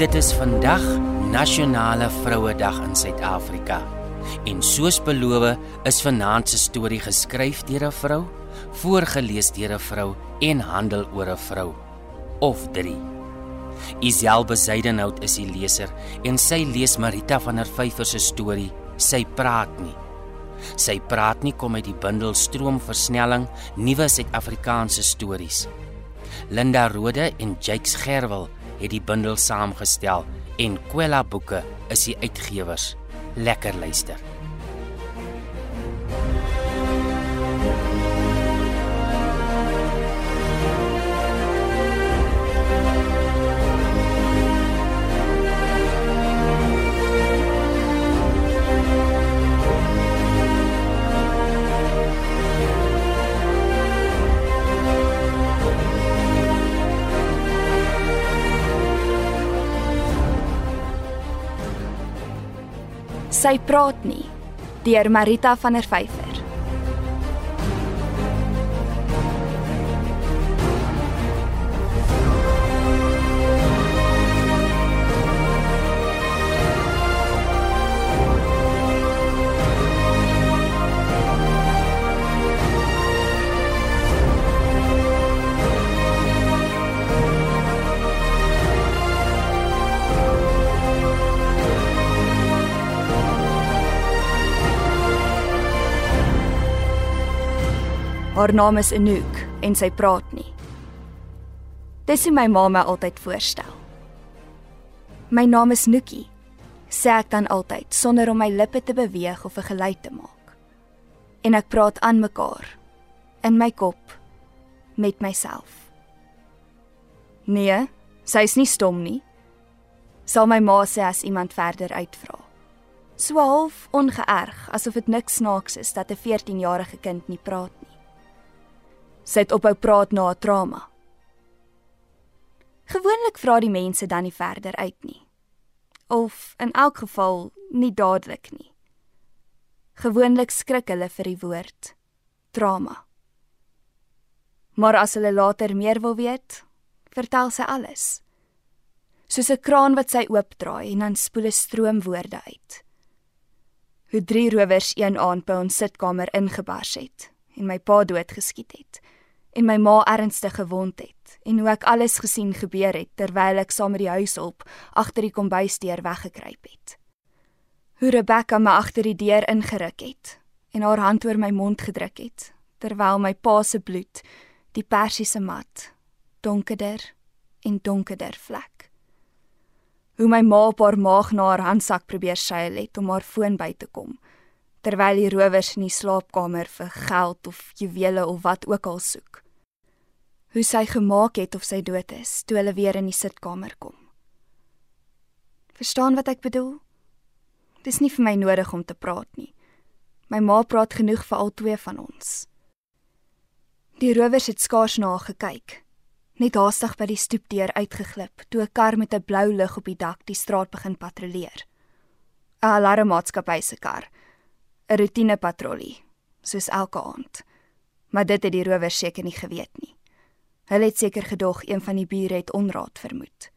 Dit is vandag Nasionale Vrouedag in Suid-Afrika. En soos beloof, is vanaand se storie geskryf deur 'n vrou, voorgeles deur 'n vrou en handel oor 'n vrou of drie. Isel Besaidenhout is die leser en sy lees Marita van der Vyver se storie. Sy praat nie. Sy praat nie kom uit die bundel Stroomversnelling Nuwe Suid-Afrikaanse Stories. Linda Rode en Jakes Gerwel het die bundel saamgestel en Kwela Boeke is die uitgewers. Lekker luister. Sy praat nie deur Marita van der Vyver. Haar naam is Anouk en sy praat nie. Dis hoe my ma my altyd voorstel. My naam is Nookie, sê ek dan altyd sonder om my lippe te beweeg of 'n geluid te maak. En ek praat aan mekaar in my kop met myself. Nee, sy is nie stom nie. Sal my ma sê as iemand verder uitvra. So half ongeërg asof dit niks snaaks is dat 'n 14-jarige kind nie praat nie. Sy het ophou praat na 'n trauma. Gewoonlik vra die mense dan nie verder uit nie. Of in elk geval nie dadelik nie. Gewoonlik skrik hulle vir die woord trauma. Maar as hulle later meer wil weet, vertel sy alles. Soos 'n kraan wat sy oopdraai en dan spoel 'n stroom woorde uit. Hoe drie rowers een aand by ons sitkamer ingebars het en my pa doodgeskiet het en my ma ernstig gewond het en hoe ek alles gesien gebeur het terwyl ek saam met die huishulp agter die kombuisdeur weggekruip het. Hoe Rebecca my agter die deur ingeruk het en haar hand oor my mond gedruk het terwyl my pa se bloed die persiese mat donkerder en donkerder vlek. Hoe my ma op haar maag na haar handsak probeer seil het om haar foon by te kom terwyl die rowers in die slaapkamer vir geld of juwele of wat ook al soek. Hoe sy gemaak het of sy dood is toe hulle weer in die sitkamer kom. Verstaan wat ek bedoel? Dis nie vir my nodig om te praat nie. My ma praat genoeg vir al twee van ons. Die rowers het skaars na haar gekyk, net haastig by die stoepdeur uitgeglip toe 'n kar met 'n blou lig op die dak die straat begin patrolleer. 'n Alarmmaatskappy se kar 'n roetinepatrollie, soos elke aand. Maar dit het die rowers seker nie geweet nie. Hulle het seker gedog een van die bure het onraad vermoed.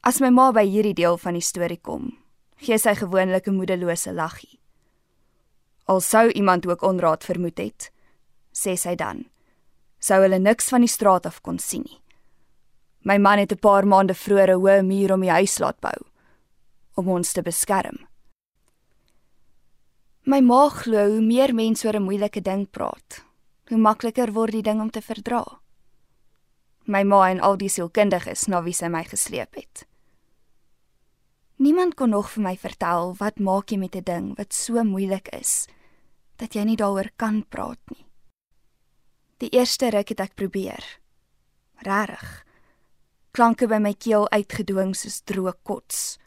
As my ma by hierdie deel van die storie kom, gee sy gewoonlik 'n moedelose laggie. Al sou iemand ook onraad vermoed het, sê sy dan, sou hulle niks van die straat af kon sien nie. My man het 'n paar maande vroeër 'n hoë muur om die huis laat bou om ons te beskerm. My ma glo hoe meer mense oor 'n moeilike ding praat, hoe makliker word die ding om te verdra. My ma en al die sielkundiges na wie sy my gesleep het. Niemand kon nog vir my vertel wat maak jy met 'n ding wat so moeilik is dat jy nie daaroor kan praat nie. Die eerste ruk het ek probeer. Rarig. Klanke by my keel uitgedwing soos droë kots.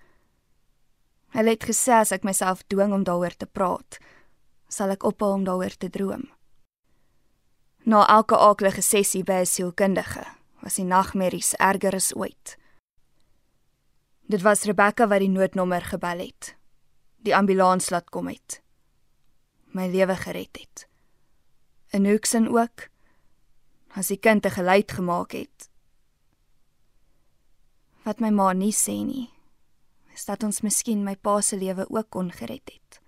Hulle het gesê as ek myself dwing om daaroor te praat, sal ek ophou om daaroor te droom. Na elke aaklige sessie by 'n sielkundige, was die nagmerries erger as ooit. Dit was Rebecca wat die noodnommer gebel het. Die ambulans laat kom het. My lewe gered het. En Hoeksen ook. As die kind 'n geluid gemaak het. Wat my ma nie sê nie, is dat ons miskien my pa se lewe ook kon gered het.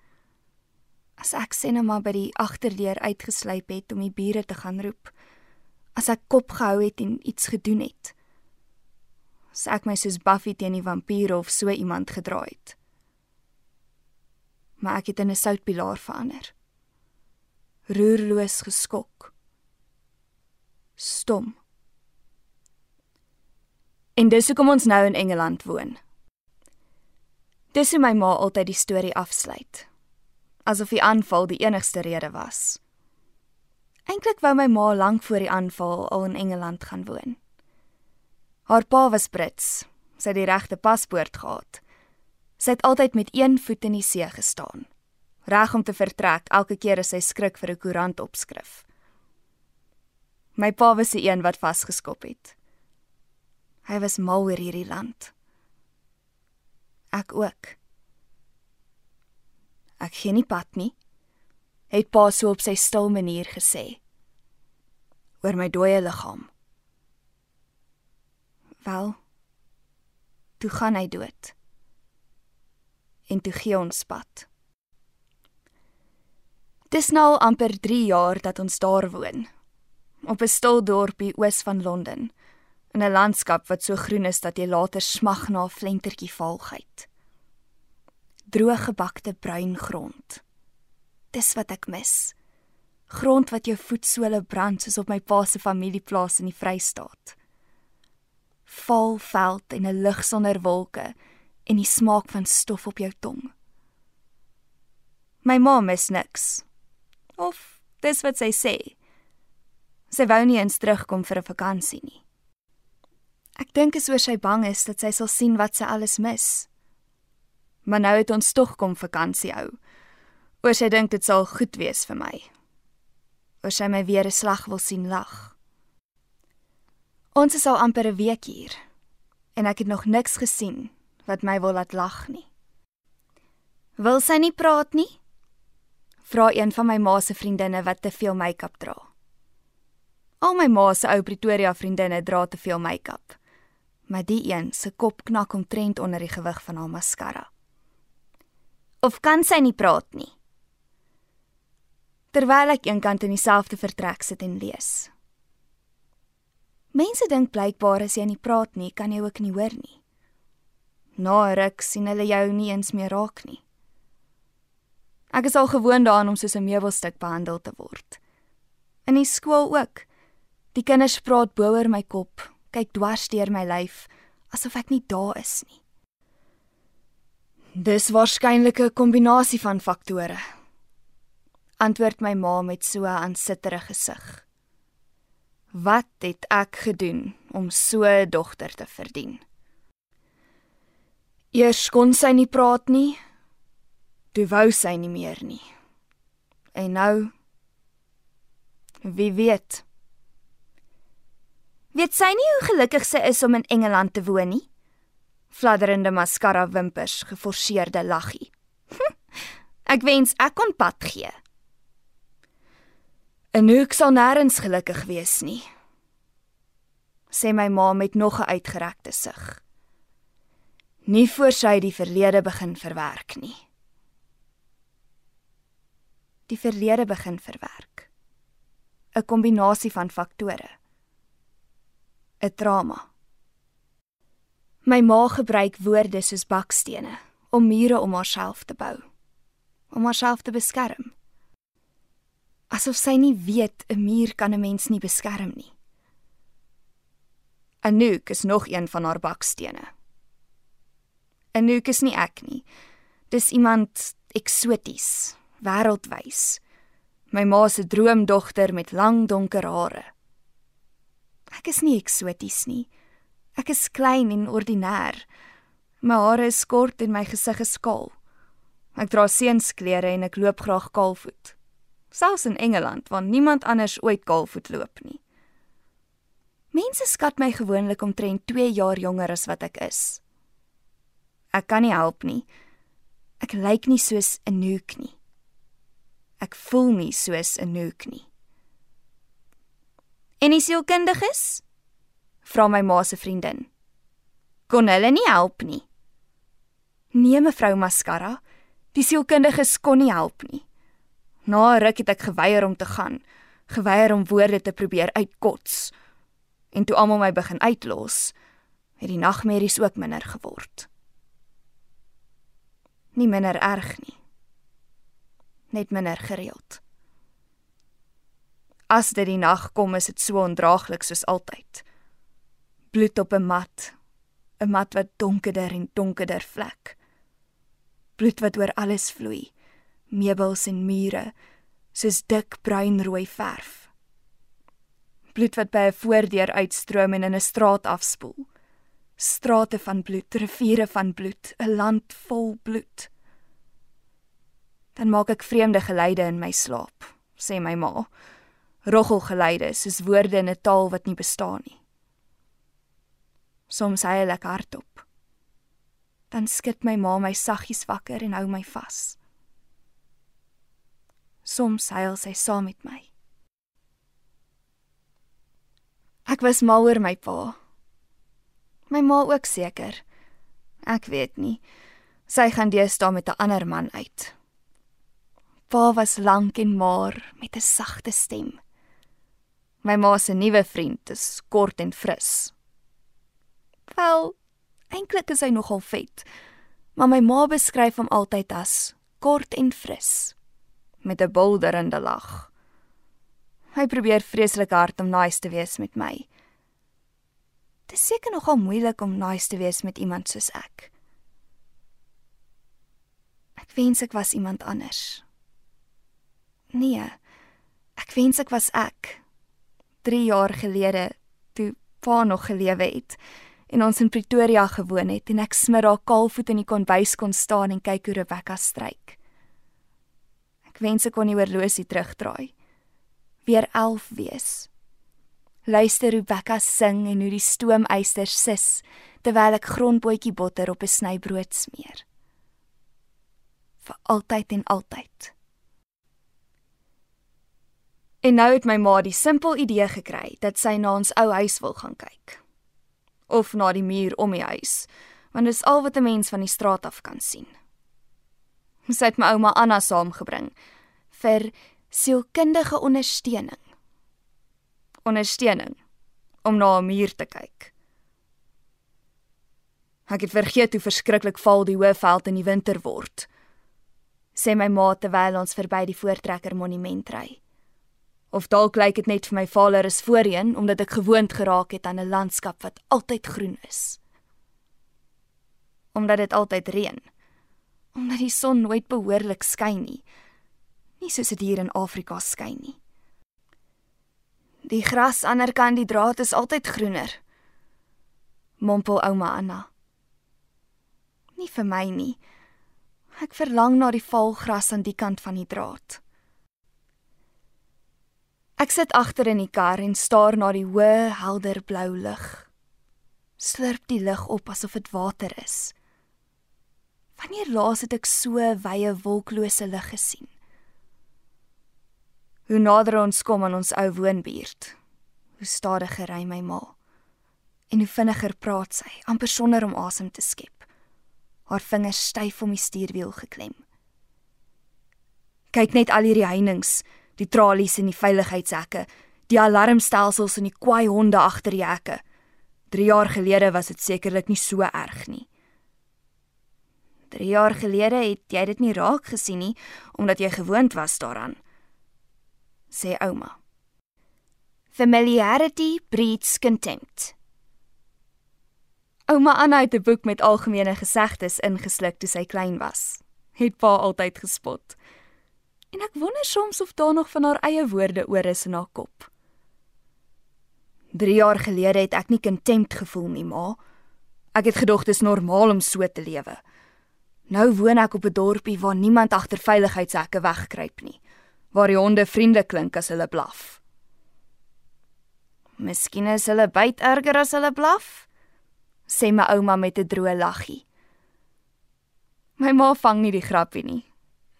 As ek sien hom maar by die agterdeur uitgeslyp het om die bure te gaan roep, as ek kop gehou het en iets gedoen het. As ek my soos Buffy teen die vampiere of so iemand gedraai het. Maar ek het in 'n soutpilaar verander. Roerloos geskok. Stom. En dis hoekom ons nou in Engeland woon. Dis hoe my ma altyd die storie afsluit. Asof die aanval die enigste rede was. Eintlik wou my ma lank voor die aanval al in Engeland gaan woon. Haar pa was Brits. Sy het die regte paspoort gehad. Sy het altyd met een voet in die see gestaan, reg om te vertrek elke keer as sy skrik vir 'n koerant opskrif. My pa was die een wat vasgeskop het. Hy was mal oor hierdie land. Ek ook. Ek gee nie pad nie, het pa so op sy stil manier gesê. oor my dooie liggaam. Wel, toe gaan hy dood. En toe gee ons pad. Dis nou amper 3 jaar dat ons daar woon. Op 'n stil dorpie oos van Londen in 'n landskap wat so groen is dat jy later smag na 'n flentertjie valgheid. Droog gebakte bruin grond. Dis wat ek mis. Grond wat jou voetsole brand soos op my pa se familieplaas in die Vrystaat. Val veld en 'n lug sonder wolke en die smaak van stof op jou tong. My ma mis niks. Of dis wat sy sê. Sy wou nie eens terugkom vir 'n vakansie nie. Ek dink is oor sy bang is dat sy sal sien wat sy alles mis. Maar nou het ons tog kom vakansie hou. Oor sy dink dit sal goed wees vir my. Oor sy my weer 'n slag wil sien lag. Ons is al amper 'n week hier en ek het nog niks gesien wat my wil laat lag nie. Wil sy nie praat nie? Vra een van my ma se vriendinne wat te veel make-up dra. Al my ma se ou Pretoria vriendinne dra te veel make-up maar die een se kop knak omtrent onder die gewig van haar mascara. Of kan sy nie praat nie? Terwyl ek eenkant in dieselfde vertrek sit en lees. Mense dink blykbaar as jy nie praat nie, kan jy ook nie hoor nie. Na ruk sien hulle jou nie eens meer raak nie. Ek is al gewoond daaraan om soos 'n meubelstuk behandel te word. In die skool ook. Die kinders praat bo oor my kop kyk dwars deur my lyf asof ek nie daar is nie. Dis waarskynlik 'n kombinasie van faktore. Antwoord my ma met so 'n aansitterige gesig. Wat het ek gedoen om so 'n dogter te verdien? Eers kon sy nie praat nie. Toe wou sy nie meer nie. En nou wie weet Weet sy nie hoe gelukkig sy is om in Engeland te woon nie? Fladderende mascara wimpers, geforseerde laggie. ek wens ek kon pad gee. En nou ek sal nêrens gelukkig wees nie. Sê my ma met nog 'n uitgerekte sug. Nie voor sy die verlede begin verwerk nie. Die verlede begin verwerk. 'n Kombinasie van faktore. 'n drama. My ma gebruik woorde soos bakstene om mure om haarself te bou, om haarself te beskerm. Asof sy nie weet 'n muur kan 'n mens nie beskerm nie. Anouk is nog een van haar bakstene. Anouk is nie ek nie. Dis iemand eksoties, wêreldwys. My ma se droomdogter met lang donker hare. Ek is nie eksoties nie. Ek is klein en ordinêr. My hare is kort en my gesig is kaal. Ek dra seensklere en ek loop graag kaalvoet. Selfs in Engeland waar niemand anders ooit kaalvoet loop nie. Mense skat my gewoonlik omtrent 2 jaar jonger as wat ek is. Ek kan nie help nie. Ek lyk nie soos 'n nook nie. Ek voel nie soos 'n nook nie. En die sielkundiges? Vra my ma se vriendin. Kon hulle nie help nie. Nee, mevrou Mascara, die sielkundiges kon nie help nie. Na 'n ruk het ek geweier om te gaan, geweier om woorde te probeer uitkots. En toe almal my begin uitlos, het die nagmerries ook minder geword. Nie minder erg nie. Net minder gereeld. As dit die nag kom, is dit so ondraaglik soos altyd. Bloed op 'n mat, 'n mat wat donkerder en donkerder vlek. Bloed wat oor alles vloei, meubels en mure, soos dik bruinrooi verf. Bloed wat by 'n voordeur uitstroom en in 'n straat afspoel. Strate van bloed, riviere van bloed, 'n land vol bloed. Dan maak ek vreemde geluide in my slaap, sê my ma. Roggelgeluide soos woorde in 'n taal wat nie bestaan nie. Soms huil ek hardop. Dan skud my ma my saggies wakker en hou my vas. Soms huil sy saam met my. Ek was mal oor my pa. My ma ook seker. Ek weet nie. Sy gaan deesdae met 'n ander man uit. Pa was lank en maar met 'n sagte stem. My ma se nuwe vriend is kort en fris. Wel, eintlik is hy nogal vet. Maar my ma beskryf hom altyd as kort en fris met 'n bulderende lag. Hy probeer vreeslik hard om nice te wees met my. Dit is seker nogal moeilik om nice te wees met iemand soos ek. Ek wens ek was iemand anders. Nee. Ek wens ek was ek. 3 jaar gelede toe pa nog gelewe het en ons in Pretoria gewoon het en ek smiddag kaalvoet in die kombuis kon staan en kyk hoe Rebecca stryk. Ek wens ek kon die horlosie terugdraai. Weer 11 wees. Luister hoe Rebecca sing en hoe die stoomeisters sis terwyl ek grondbootjie botter op 'n snybrood smeer. Vir altyd en altyd. En nou het my ma die simpel idee gekry dat sy na ons ou huis wil gaan kyk. Of na die muur om die huis, want dit is al wat 'n mens van die straat af kan sien. Sy het my ouma Anna saamgebring vir sielkundige ondersteuning. Ondersteuning om na 'n muur te kyk. Ek het vergeet hoe verskriklik val die Hoëveld in die winter word. Sê my ma terwyl ons verby die Voortrekker Monument ry. Of dalk lyk dit net vir my vader is voorheen omdat ek gewoond geraak het aan 'n landskap wat altyd groen is. Omdat dit altyd reën omdat die son nooit behoorlik skyn nie. Nie soos dit hier in Afrika skyn nie. Die gras ander kant die draad is altyd groener. Mompel ouma Anna. Nie vir my nie. Ek verlang na die valgras aan die kant van die draad. Ek sit agter in die kar en staar na die hoë, helder blou lug. Slurp die lug op asof dit water is. Wanneer laas het ek so wye wolklose lig gesien? Hoe nader ons kom aan ons ou woonbuurt, hoe stadiger ry my ma. En hoe vinniger praat sy, amper sonder om asem te skep. Haar vingers styf om die stuurwiel geklem. Kyk net al hierdie heininge, die tralies en die veiligheidshekke, die alarmstelsels en die kwaai honde agter die hekke. 3 jaar gelede was dit sekerlik nie so erg nie. 3 jaar gelede het jy dit nie raak gesien nie omdat jy gewoond was daaraan. sê ouma. Familiarity breeds contempt. Ouma Anna het 'n boek met algemene gesegdes ingesluk toe sy klein was. Het pa altyd gespot. En ek wonder soms of daar nog van haar eie woorde oor is in haar kop. 3 jaar gelede het ek nie contempt gevoel nie, ma. Ek het gedog dit is normaal om so te lewe. Nou woon ek op 'n dorpie waar niemand agter veiligheidshekke wegkruip nie, waar die honde vriendelik klink as hulle blaf. Miskien is hulle byt erger as hulle blaf, sê my ouma met 'n droë laggie. My ma vang nie die grappie nie.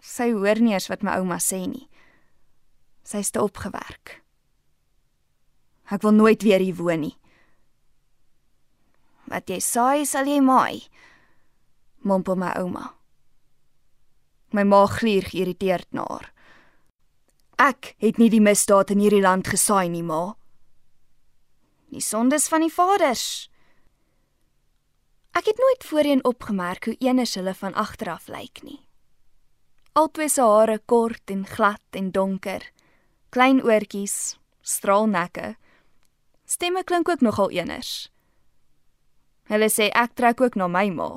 Sy hoor nie eens wat my ouma sê nie. Sy is te opgewerk. Ek wil nooit weer hier woon nie. Wat jy saai, sal jy maai. Mompel my ouma. My ma gluur geïrriteerd na haar. Ek het nie die misdaad in hierdie land gesaai nie, ma. Die sondes van die vaders. Ek het nooit voorheen opgemerk hoe eenes hulle van agteraf lyk nie. Albei se hare kort en glad en donker, klein oortjies, straalnekke. Stemme klink ook nogal eners. Hulle sê ek trek ook na my ma.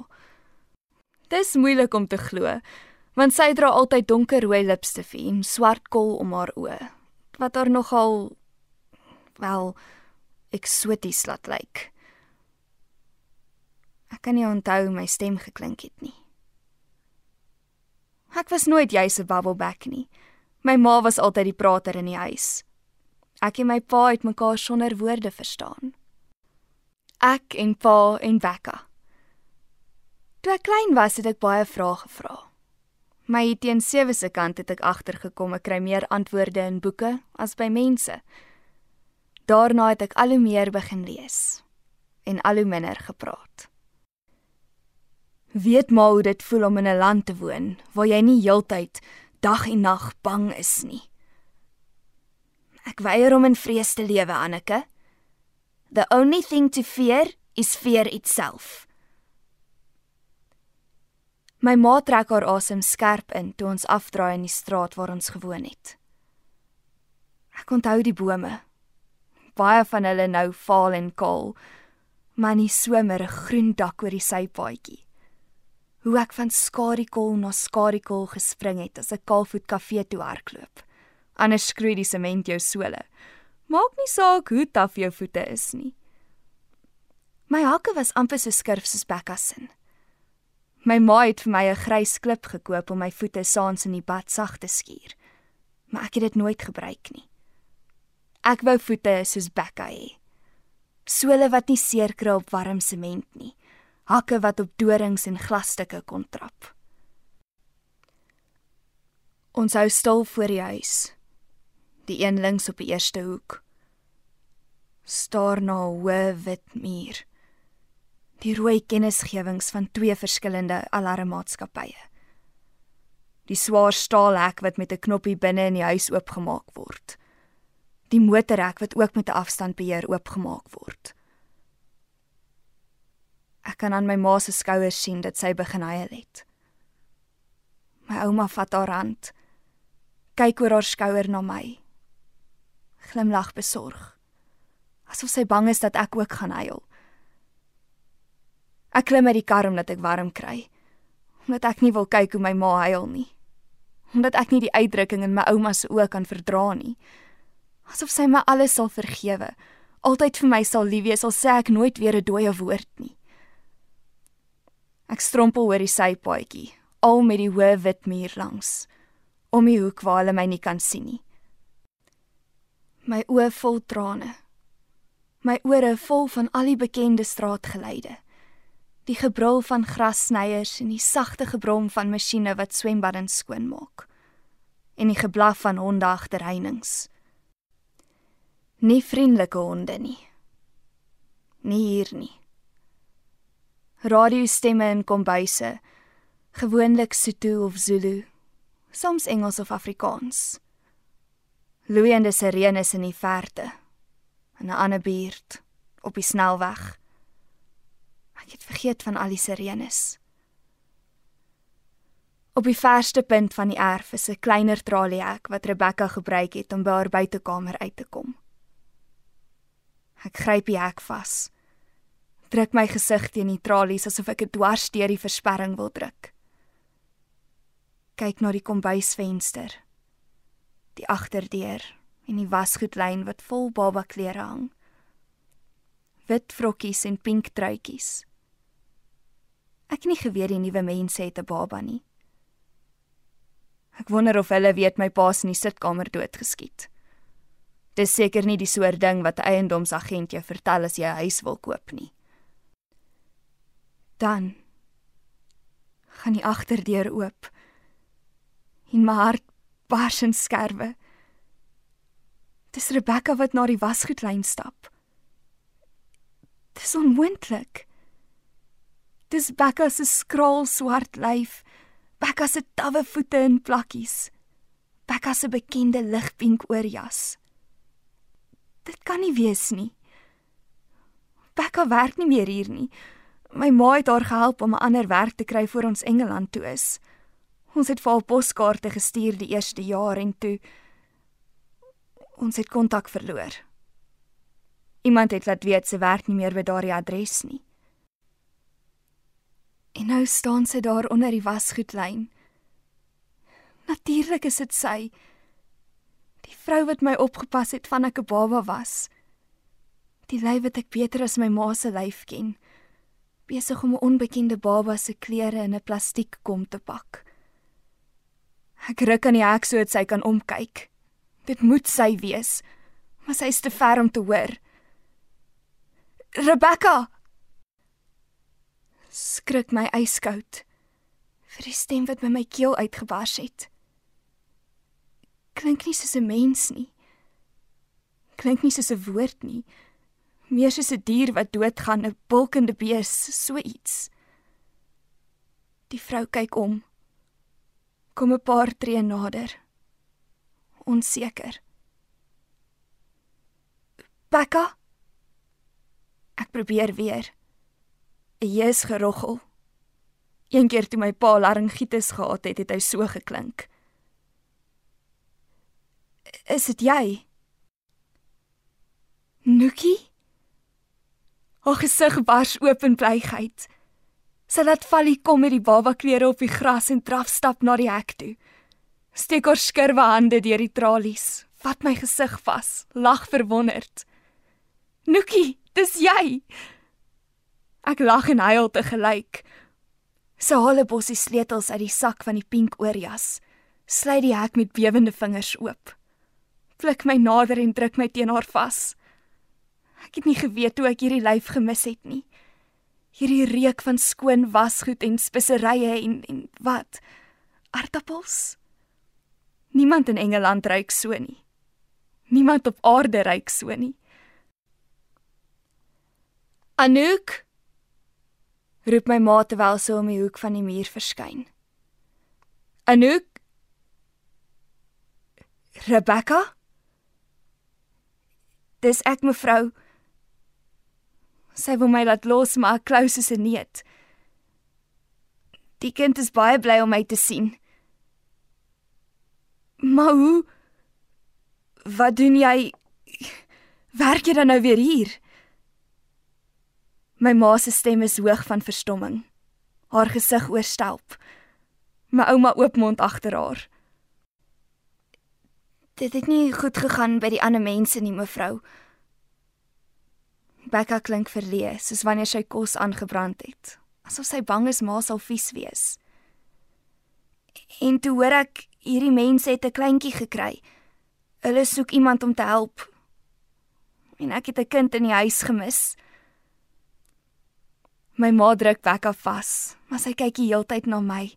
Dis moeilik om te glo, want sy dra altyd donkerrooi lipstifie en swart kol om haar oë, wat haar nogal wel eksoties laat lyk. Ek kan nie onthou my stem geklink het nie. Ek was nooit juis 'n bubbleback nie. My ma was altyd die prater in die huis. Ek en my pa het mekaar sonder woorde verstaan. Ek en pa en Becca. Toe ek klein was, het ek baie vrae gevra. My teen sewe se kant het ek agtergekom ek kry meer antwoorde in boeke as by mense. Daarna het ek al hoe meer begin lees en al hoe minder gepraat. Weet maar hoe dit voel om in 'n land te woon waar jy nie heeltyd dag en nag bang is nie. Ek weier om in vrees te lewe, Anneke. The only thing to fear is fear itself. My ma trek haar asem skerp in toe ons afdraai in die straat waar ons gewoon het. Ek onthou die bome. Baie van hulle nou vaal en kaal, maar nie somer 'n groen dak oor die sypaadjie. Hoe ek van skadikol na skadikol gespring het as 'n kaalvoet kafee toe hardloop. Anders skroei die sement jou sole. Maak nie saak hoe taaf jou voete is nie. My hakke was amper so skurf soos Becca se. My ma het vir my 'n grys klip gekoop om my voete saans in die bad sag te skuur. Maar ek het dit nooit gebruik nie. Ek wou voete soos Becca hê. Sole wat nie seerkry op warm sement nie. Hakke wat op dorings en glasstukke kon trap. Ons hou stil voor die huis. Die een links op die eerste hoek. Staar na 'n hoë wit muur die rooi kennisgewings van twee verskillende alarmmaatskappye. Die swaar staalhek wat met 'n knoppie binne in die huis oopgemaak word. Die motorhek wat ook met 'n afstandbeheer oopgemaak word. Ek kan aan my ma se skouers sien dat sy begin huil het. My ouma vat haar hand, kyk oor haar skouer na my. Glimlag besorg. Asof sy bang is dat ek ook gaan huil. Ek klim uit die kar omdat ek warm kry. Omdat ek nie wil kyk hoe my ma huil nie. Omdat ek nie die uitdrukking in my ouma se oë kan verdra nie. Asof sy my alles sal vergewe. Altyd vir my sal lief wees al sê ek nooit weer 'n dooie woord nie. Ek strompel oor die sypaadjie, al met die hoë wit muur langs, om die hoek waar hulle my nie kan sien nie. My oë vol trane. My ore vol van al die bekende straatgeluide die gebrul van grassnyers en die sagte gebrom van masjiene wat swembaddens skoonmaak en die geblaf van honde agter heininge. Nie vriendelike honde nie. Nie hier nie. Radiostemme in kombuise, gewoonlik Sotho of Zulu, soms Engels of Afrikaans. Loeiende sirenes in die verte, in 'n ander buurt, op die snelweg. Ek het vergeet van al die sirenes. Op die verste punt van die erf is 'n kleiner traliehek wat Rebecca gebruik het om by haar buitekamer uit te kom. Ek gryp die hek vas. Druk my gesig teen die tralies asof ek dit dwars deur die versperring wil druk. Kyk na die kombuisvenster. Die agterdeur en die wasgoedlyn wat vol baba klere hang. Wit vrokkies en pink truitjies. Ek het nie geweet die nuwe mense het 'n baba nie. Ek wonder of hulle weet my pa se in die sitkamer doodgeskiet. Dis seker nie die soort ding wat 'n eiendomsagent jou vertel as jy 'n huis wil koop nie. Dan gaan die agterdeur oop. En my hart bars in skerwe. Dis Rebecca wat na die wasgoedlyn stap. Dis onmoontlik. Dis Becca se skraal swart lyf, Becca se tawwe voete in plakkies. Becca se bekende ligpink oorjas. Dit kan nie wees nie. Becca werk nie meer hier nie. My ma het haar gehelp om 'n ander werk te kry voor ons Engeland toe is. Ons het vir haar poskaarte gestuur die eerste jaar en toe ons het kontak verloor. Iemand het laat weet sy werk nie meer by daardie adres nie. En nou staan sy daar onder die wasgoedlyn. Natuurlik is dit sy. Die vrou wat my opgepas het van ek 'n baba was. Die lyf wat ek beter as my ma se lyf ken. Besig om 'n onbekende baba se klere in 'n plastiekkom te pak. Ek ruk aan die hek sodat sy kan omkyk. Dit moet sy wees, maar sy is te ver om te hoor. Rebecca! Skrik my yskoud vir die stem wat by my keel uitgebars het. Klink nie soos 'n mens nie. Klink nie soos 'n woord nie. Meer soos 'n dier wat doodgaan, 'n bulkende bees, so iets. Die vrou kyk om. Kom 'n paar tree nader. Onseker. Becca. Ek probeer weer. 'n Jees geroggel. Een keer toe my pa laryngitis gehad het, het hy so geklink. Is dit jy? Nuki? Haar gesig bars oop in blygheid. Sy laat Vallie kom met die baba klere op die gras en draf stap na die hek toe. Steek haar skurwe hande deur die tralies, vat my gesig vas, lag verwonderd. Nuki, dis jy. Ek lag en huil te gelyk. Sy haal 'n bossie sleutels uit die sak van die pink oorjas, sluit die hek met bewende vingers oop. Pluk my nader en druk my teen haar vas. Ek het nie geweet hoe ek hierdie lyf gemis het nie. Hierdie reuk van skoon wasgoed en speserye en en wat? Aardappels? Niemand in Engeland ruik so nie. Niemand op aarde ruik so nie. Anouk roep my ma terwyl sy om die hoek van die muur verskyn. Anouk Rebecca Dis ek mevrou. Sy wil my laat los maar klou soos 'n neet. Die kind is baie bly om my te sien. Maar hoe Wat doen jy? Werk jy dan nou weer hier? My ma se stem is hoog van verstomming. Haar gesig oorstelp. My ouma oopmond agter haar. Dit het nie goed gegaan by die ander mense nie, mevrou. Becca klink verleë, soos wanneer sy kos aangebrand het, asof sy bang is ma sal vies wees. En toe hoor ek hierdie mense het 'n kleintjie gekry. Hulle soek iemand om te help. En ek het 'n kind in die huis gemis. My ma druk Becca vas, maar sy kyk die hele tyd na my,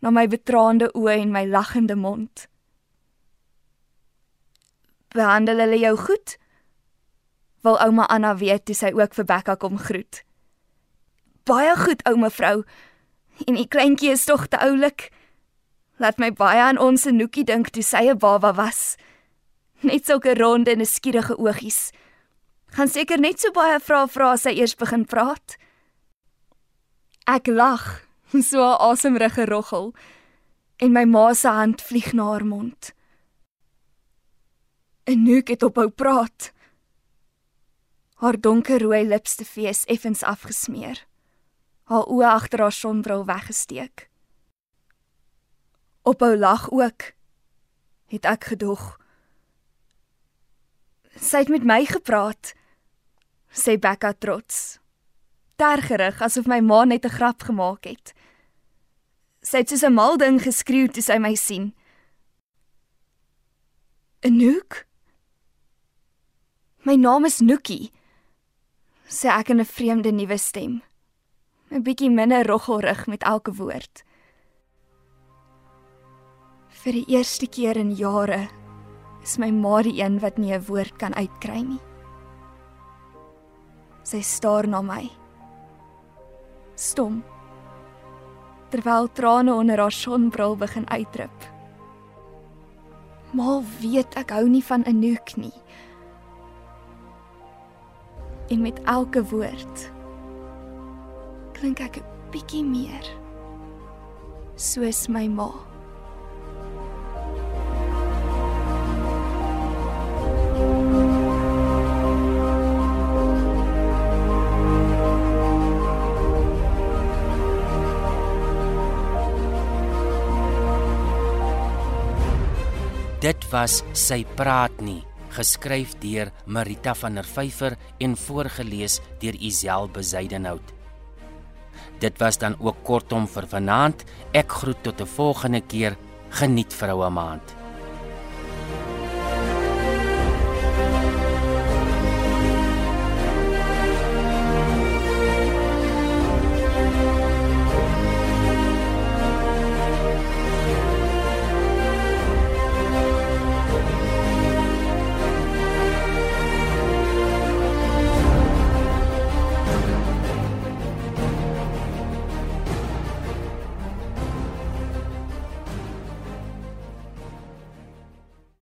na my betraande oë en my lagende mond. Behandel hulle jou goed? Wil ouma Anna weet toe sy ook vir Becca kom groet. Baie goed, ouma vrou. En die kleintjie is tog te oulik. Laat my baie aan ons Noekie dink toe sy 'n baba was. Net sulke ronde en skierige oogies. Gaan seker net so baie vra vra as sy eers begin praat. Ek lag, so 'n asemrige roggel en my ma se hand vlieg na haar mond. En nu het ophou praat. Haar donkerrooi lipste fees effens afgesmeer. Haar oë agter haar sonbril weggesteek. Ophou lag ook. Het ek gedog. Sy het met my gepraat. sê Becca trots. Tergerig asof my ma net 'n grap gemaak het. Sy het soos 'n mal ding geskreeu toe sy my sien. Anouk? My naam is Nookie, sê ek in 'n vreemde nuwe stem. 'n Bietjie minder roggelrig met elke woord. Vir die eerste keer in jare is my ma die een wat nie 'n woord kan uitkry nie. Sy staar na my. Stom. Terwyl trane onder haar sonbril begin uitdrup. Maar weet ek hou nie van Anouk nie. En met elke woord klink ek 'n bietjie meer soos my ma. Dit was sy praat nie, geskryf deur Marita van der Vyver en voorgeles deur Isel Bezuidenhout. Dit was dan ook kortom vir vanaand. Ek groet tot 'n volgende keer. Geniet vroue maand.